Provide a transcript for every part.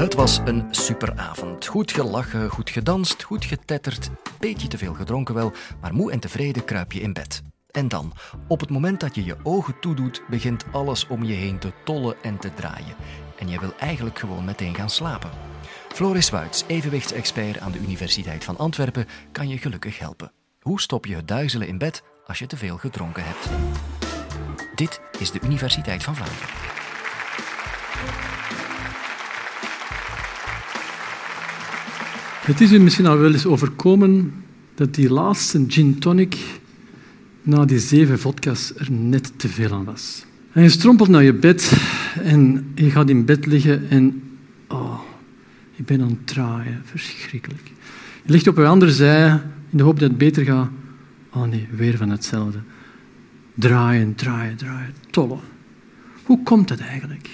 Het was een superavond. Goed gelachen, goed gedanst, goed getetterd, beetje te veel gedronken wel, maar moe en tevreden kruip je in bed. En dan, op het moment dat je je ogen toedoet, begint alles om je heen te tollen en te draaien. En je wil eigenlijk gewoon meteen gaan slapen. Floris Wuits, evenwichtsexpert aan de Universiteit van Antwerpen, kan je gelukkig helpen. Hoe stop je het duizelen in bed als je te veel gedronken hebt? Dit is de Universiteit van Vlaanderen. Het is u misschien al wel eens overkomen dat die laatste gin tonic na die zeven vodka's er net te veel aan was. En je strompelt naar je bed en je gaat in bed liggen en oh, ik ben aan het draaien, verschrikkelijk. Je ligt op een andere zij in de hoop dat het beter gaat. Oh nee, weer van hetzelfde. Draaien, draaien, draaien, tollen. Hoe komt dat eigenlijk?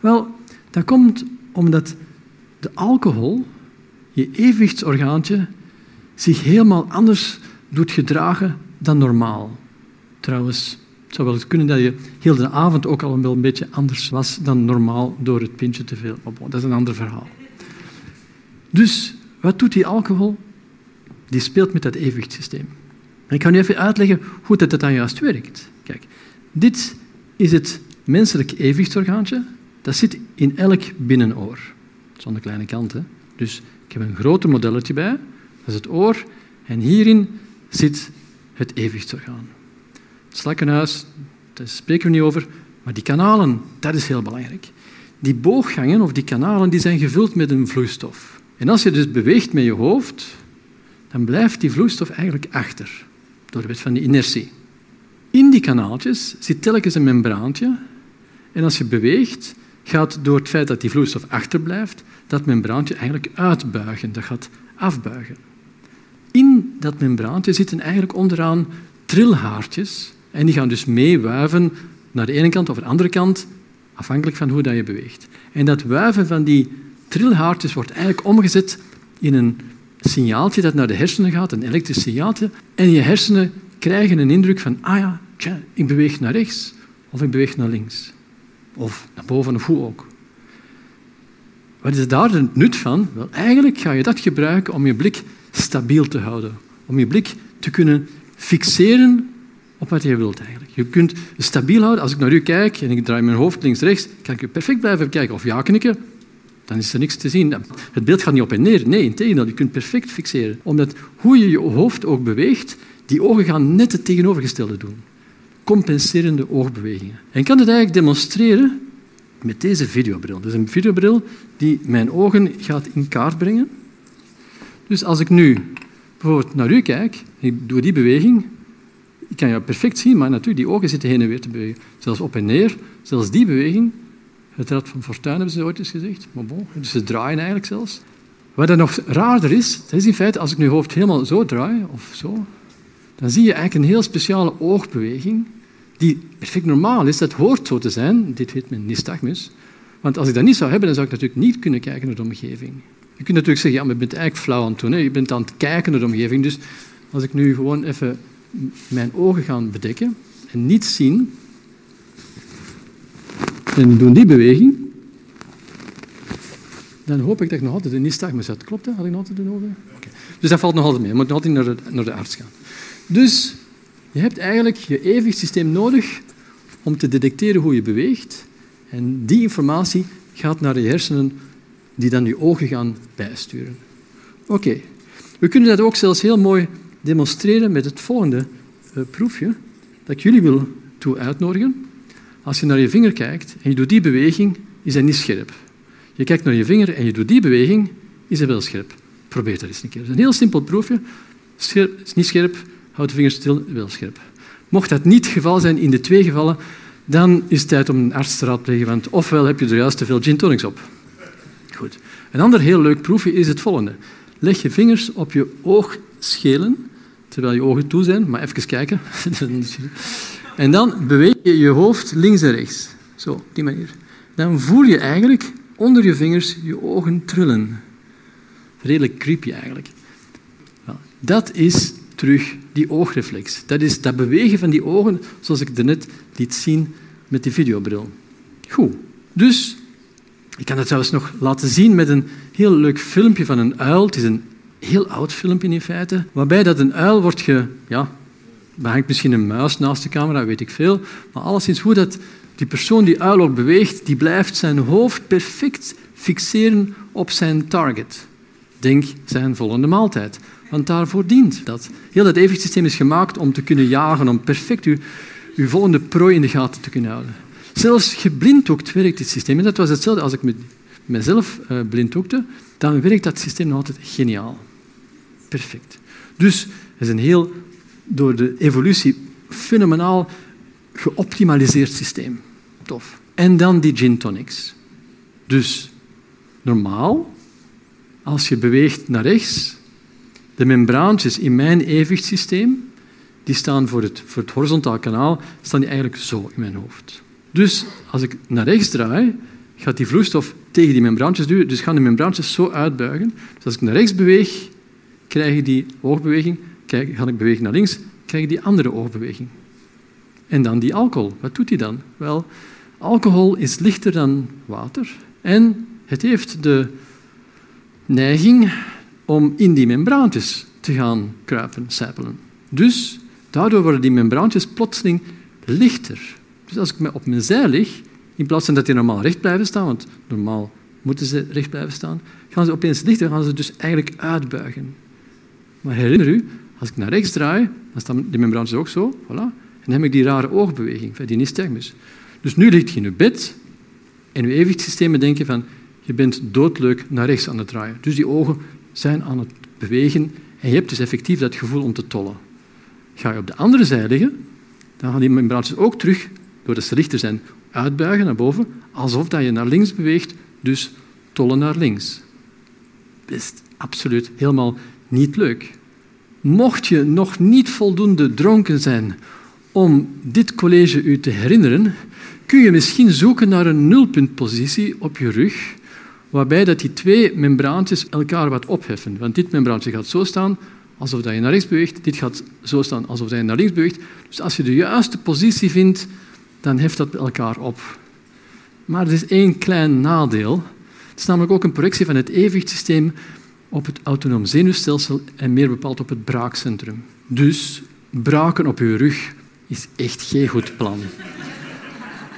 Wel, dat komt omdat de alcohol, je evenwichtsorgaantje, zich helemaal anders doet gedragen dan normaal. Trouwens, het zou wel eens kunnen dat je heel de avond ook al wel een beetje anders was dan normaal door het pintje te veel. Dat is een ander verhaal. Dus wat doet die alcohol? Die speelt met dat evenwichtssysteem. ik ga nu even uitleggen hoe dat, dan juist werkt. Kijk, dit is het menselijk evenwichtsorgaantje. Dat zit in elk binnenoor. Zonder kleine kant. Hè? Dus ik heb een groter modelletje bij. Dat is het oor. En hierin zit het evenwichtsorgaan. Slakkenhuis, daar spreken we niet over. Maar die kanalen, dat is heel belangrijk. Die booggangen of die kanalen die zijn gevuld met een vloeistof. En als je dus beweegt met je hoofd, dan blijft die vloeistof eigenlijk achter, door de wet van de inertie. In die kanaaltjes zit telkens een membraantje. En als je beweegt, gaat door het feit dat die vloeistof achterblijft, dat membraantje eigenlijk uitbuigen, dat gaat afbuigen. In dat membraantje zitten eigenlijk onderaan trilhaartjes en die gaan dus meewuiven naar de ene kant of de andere kant, afhankelijk van hoe je beweegt. En dat wuiven van die trilhaartjes wordt eigenlijk omgezet in een signaaltje dat naar de hersenen gaat, een elektrisch signaaltje. En je hersenen krijgen een indruk van, ah ja, ik beweeg naar rechts of ik beweeg naar links. Of naar boven of hoe ook. Wat is daar het nut van? Wel, eigenlijk ga je dat gebruiken om je blik stabiel te houden. Om je blik te kunnen fixeren op wat je wilt eigenlijk. Je kunt stabiel houden. Als ik naar u kijk en ik draai mijn hoofd links-rechts, kan ik perfect blijven kijken. Of ja knikken, dan is er niks te zien. Het beeld gaat niet op en neer. Nee, integendeel, je kunt perfect fixeren. Omdat hoe je je hoofd ook beweegt, die ogen gaan net het tegenovergestelde doen. Compenserende oogbewegingen. En ik kan het eigenlijk demonstreren met deze videobril. Is een videobril die mijn ogen gaat in kaart brengen. Dus als ik nu bijvoorbeeld naar u kijk, ik doe die beweging, ik kan jou perfect zien, maar natuurlijk, die ogen zitten heen en weer te bewegen. Zelfs op en neer, zelfs die beweging. Het rad van fortuin hebben ze ooit eens gezegd. Maar bon, dus ze draaien eigenlijk zelfs. Wat dan nog raarder is, dat is in feite, als ik nu hoofd helemaal zo draai, of zo, dan zie je eigenlijk een heel speciale oogbeweging, die perfect normaal is. Dat hoort zo te zijn. Dit heet men nystagmus. Want als ik dat niet zou hebben, dan zou ik natuurlijk niet kunnen kijken naar de omgeving. Je kunt natuurlijk zeggen, ja, maar je bent eigenlijk flauw aan het doen. Je bent aan het kijken naar de omgeving. Dus als ik nu gewoon even mijn ogen ga bedekken en niet zien, en doen die beweging, dan hoop ik dat ik nog altijd een nystagmus had. Klopt dat? Had ik nog altijd een ogen? Dus dat valt nog altijd mee. Je moet nog altijd naar de, naar de arts gaan. Dus je hebt eigenlijk je evenwichtssysteem nodig om te detecteren hoe je beweegt. En die informatie gaat naar je hersenen die dan je ogen gaan bijsturen. Oké, we kunnen dat ook zelfs heel mooi demonstreren met het volgende uh, proefje dat ik jullie wil toe uitnodigen. Als je naar je vinger kijkt en je doet die beweging, is hij niet scherp. Je kijkt naar je vinger en je doet die beweging, is hij wel scherp. Probeer dat eens een keer. Het is een heel simpel proefje. Is niet scherp, houd de vinger stil, wel scherp. Mocht dat niet het geval zijn in de twee gevallen, dan is het tijd om een arts te raadplegen, want ofwel heb je er juist te veel gin tonics op. Goed. Een ander heel leuk proefje is het volgende. Leg je vingers op je oogschelen, terwijl je ogen toe zijn, maar even kijken. en dan beweeg je je hoofd links en rechts. Zo, op die manier. Dan voel je eigenlijk onder je vingers je ogen trillen. Redelijk creepy eigenlijk. Dat is terug die oogreflex. Dat is dat bewegen van die ogen, zoals ik net liet zien met die videobril. Goed. Dus Ik kan het trouwens nog laten zien met een heel leuk filmpje van een uil. Het is een heel oud filmpje in feite, waarbij dat een uil wordt ge... Ja, er hangt misschien een muis naast de camera, weet ik veel. Maar alleszins hoe dat die persoon die uil ook beweegt, die blijft zijn hoofd perfect fixeren op zijn target. Denk zijn volgende maaltijd. Want daarvoor dient dat. Heel dat evenwichtsysteem is gemaakt om te kunnen jagen, om perfect uw, uw volgende prooi in de gaten te kunnen houden. Zelfs geblinddoekt werkt dit systeem. En dat was hetzelfde als ik met mezelf uh, blinddoekte. Dan werkt dat systeem nog altijd geniaal. Perfect. Dus het is een heel, door de evolutie, fenomenaal geoptimaliseerd systeem. Tof. En dan die gin tonics. Dus normaal, als je beweegt naar rechts, de membraantjes in mijn evenwichtssysteem, die staan voor het, voor het horizontaal kanaal, staan die eigenlijk zo in mijn hoofd. Dus als ik naar rechts draai, gaat die vloeistof tegen die membraantjes duwen, dus gaan de membraantjes zo uitbuigen. Dus als ik naar rechts beweeg, krijg je die oogbeweging. Kijk, ga ik bewegen naar links, krijg je die andere oogbeweging. En dan die alcohol. Wat doet die dan? Wel, alcohol is lichter dan water en het heeft de neiging om in die membraantjes te gaan kruipen, sijpelen. Dus daardoor worden die membraantjes plotseling lichter. Dus als ik op mijn zij lig, in plaats van dat die normaal recht blijven staan, want normaal moeten ze recht blijven staan, gaan ze opeens lichter, gaan ze dus eigenlijk uitbuigen. Maar herinner u, als ik naar rechts draai, dan staan die membraantjes ook zo, voilà, en dan heb ik die rare oogbeweging, die nystagmus. Dus nu ligt je in je bed en je evenwichtssystemen denken van je bent doodleuk naar rechts aan het draaien. Dus die ogen zijn aan het bewegen en je hebt dus effectief dat gevoel om te tollen. Ga je op de andere zij liggen, dan gaan die membraantjes ook terug, doordat ze lichter zijn, uitbuigen naar boven, alsof dat je naar links beweegt, dus tollen naar links. Best absoluut helemaal niet leuk. Mocht je nog niet voldoende dronken zijn om dit college u te herinneren, kun je misschien zoeken naar een nulpuntpositie op je rug, waarbij dat die twee membraantjes elkaar wat opheffen. Want dit membraantje gaat zo staan, alsof dat je naar rechts beweegt. Dit gaat zo staan, alsof je naar links beweegt. Dus als je de juiste positie vindt, dan heft dat elkaar op. Maar er is één klein nadeel. Het is namelijk ook een projectie van het evenwichtssysteem op het autonoom zenuwstelsel en meer bepaald op het braakcentrum. Dus braken op je rug is echt geen goed plan.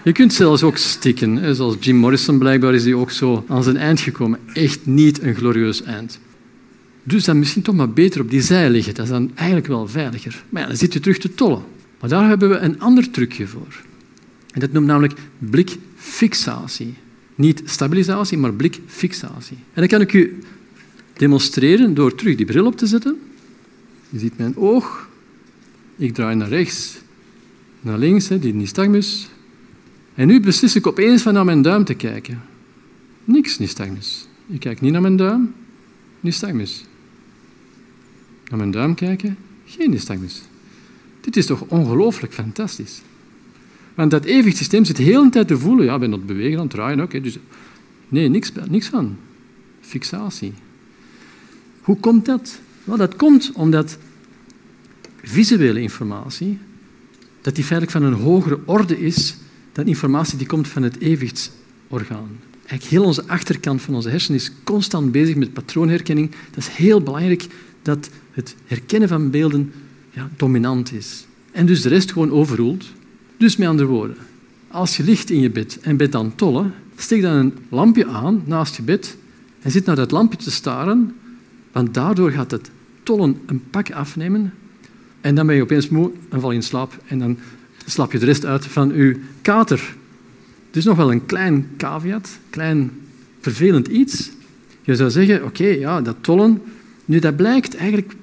Je kunt zelfs ook stikken. Zoals Jim Morrison blijkbaar is hij ook zo aan zijn eind gekomen. Echt niet een glorieus eind. Dus dan misschien toch maar beter op die zij liggen. Dat is dan eigenlijk wel veiliger. Maar ja, dan zit je terug te tollen. Maar daar hebben we een ander trucje voor. En dat noemt namelijk blikfixatie. Niet stabilisatie, maar blikfixatie. En dat kan ik u demonstreren door terug die bril op te zetten. Je ziet mijn oog. Ik draai naar rechts, naar links, die nystagmus. En nu beslis ik opeens van naar mijn duim te kijken. Niks nystagmus. Ik kijk niet naar mijn duim, nystagmus. Naar mijn duim kijken, geen nystagmus. Dit is toch ongelooflijk fantastisch. Want dat evenwichtsysteem zit de hele tijd te voelen. Ja, ik ben bewegen aan het draaien ook. Dus, nee, niks, niks van. Fixatie. Hoe komt dat? Wel, dat komt omdat visuele informatie, dat die feitelijk van een hogere orde is dan informatie die komt van het evenwichtsorgaan. Eigenlijk heel onze achterkant van onze hersenen is constant bezig met patroonherkenning. Dat is heel belangrijk dat het herkennen van beelden ja, dominant is. En dus de rest gewoon overroelt. Dus met andere woorden, als je ligt in je bed en bent aan tollen, steek dan een lampje aan naast je bed en zit naar dat lampje te staren, want daardoor gaat het tollen een pak afnemen en dan ben je opeens moe en val je in slaap en dan slap je de rest uit van je kater. Dus nog wel een klein caveat, klein vervelend iets. Je zou zeggen, oké, ja, dat tollen, nu dat blijkt eigenlijk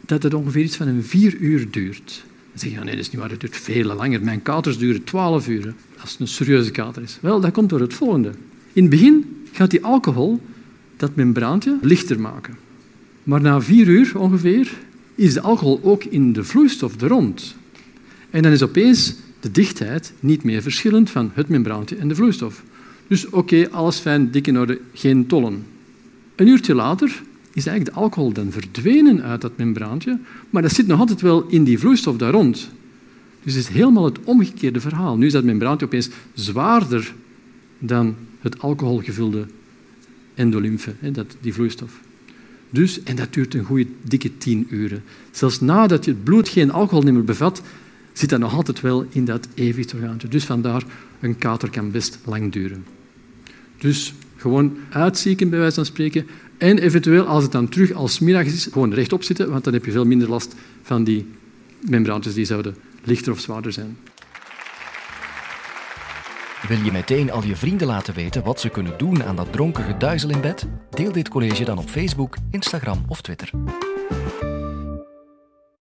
dat het ongeveer iets van een vier uur duurt. Dan zeg je, nee, dat is niet waar, het duurt veel langer. Mijn katers duren twaalf uur, als het een serieuze kater is. Wel, dat komt door het volgende. In het begin gaat die alcohol dat membraantje lichter maken. Maar na vier uur ongeveer is de alcohol ook in de vloeistof er rond. En dan is opeens de dichtheid niet meer verschillend van het membraantje en de vloeistof. Dus oké, alles fijn, dik in orde, geen tollen. Een uurtje later is eigenlijk de alcohol dan verdwenen uit dat membraantje, maar dat zit nog altijd wel in die vloeistof daar rond. Dus het is helemaal het omgekeerde verhaal. Nu is dat membraantje opeens zwaarder dan het alcoholgevulde endolymfe, die vloeistof. Dus, en dat duurt een goede dikke tien uren. Zelfs nadat je het bloed geen alcohol meer bevat, zit dat nog altijd wel in dat evenwichtsorgaantje. Dus vandaar, een kater kan best lang duren. Dus gewoon uitzieken, bij wijze van spreken. En eventueel, als het dan terug als middag is, gewoon rechtop zitten, want dan heb je veel minder last van die membraantjes die zouden lichter of zwaarder zijn. Wil je meteen al je vrienden laten weten wat ze kunnen doen aan dat dronken geduizel in bed? Deel dit college dan op Facebook, Instagram of Twitter.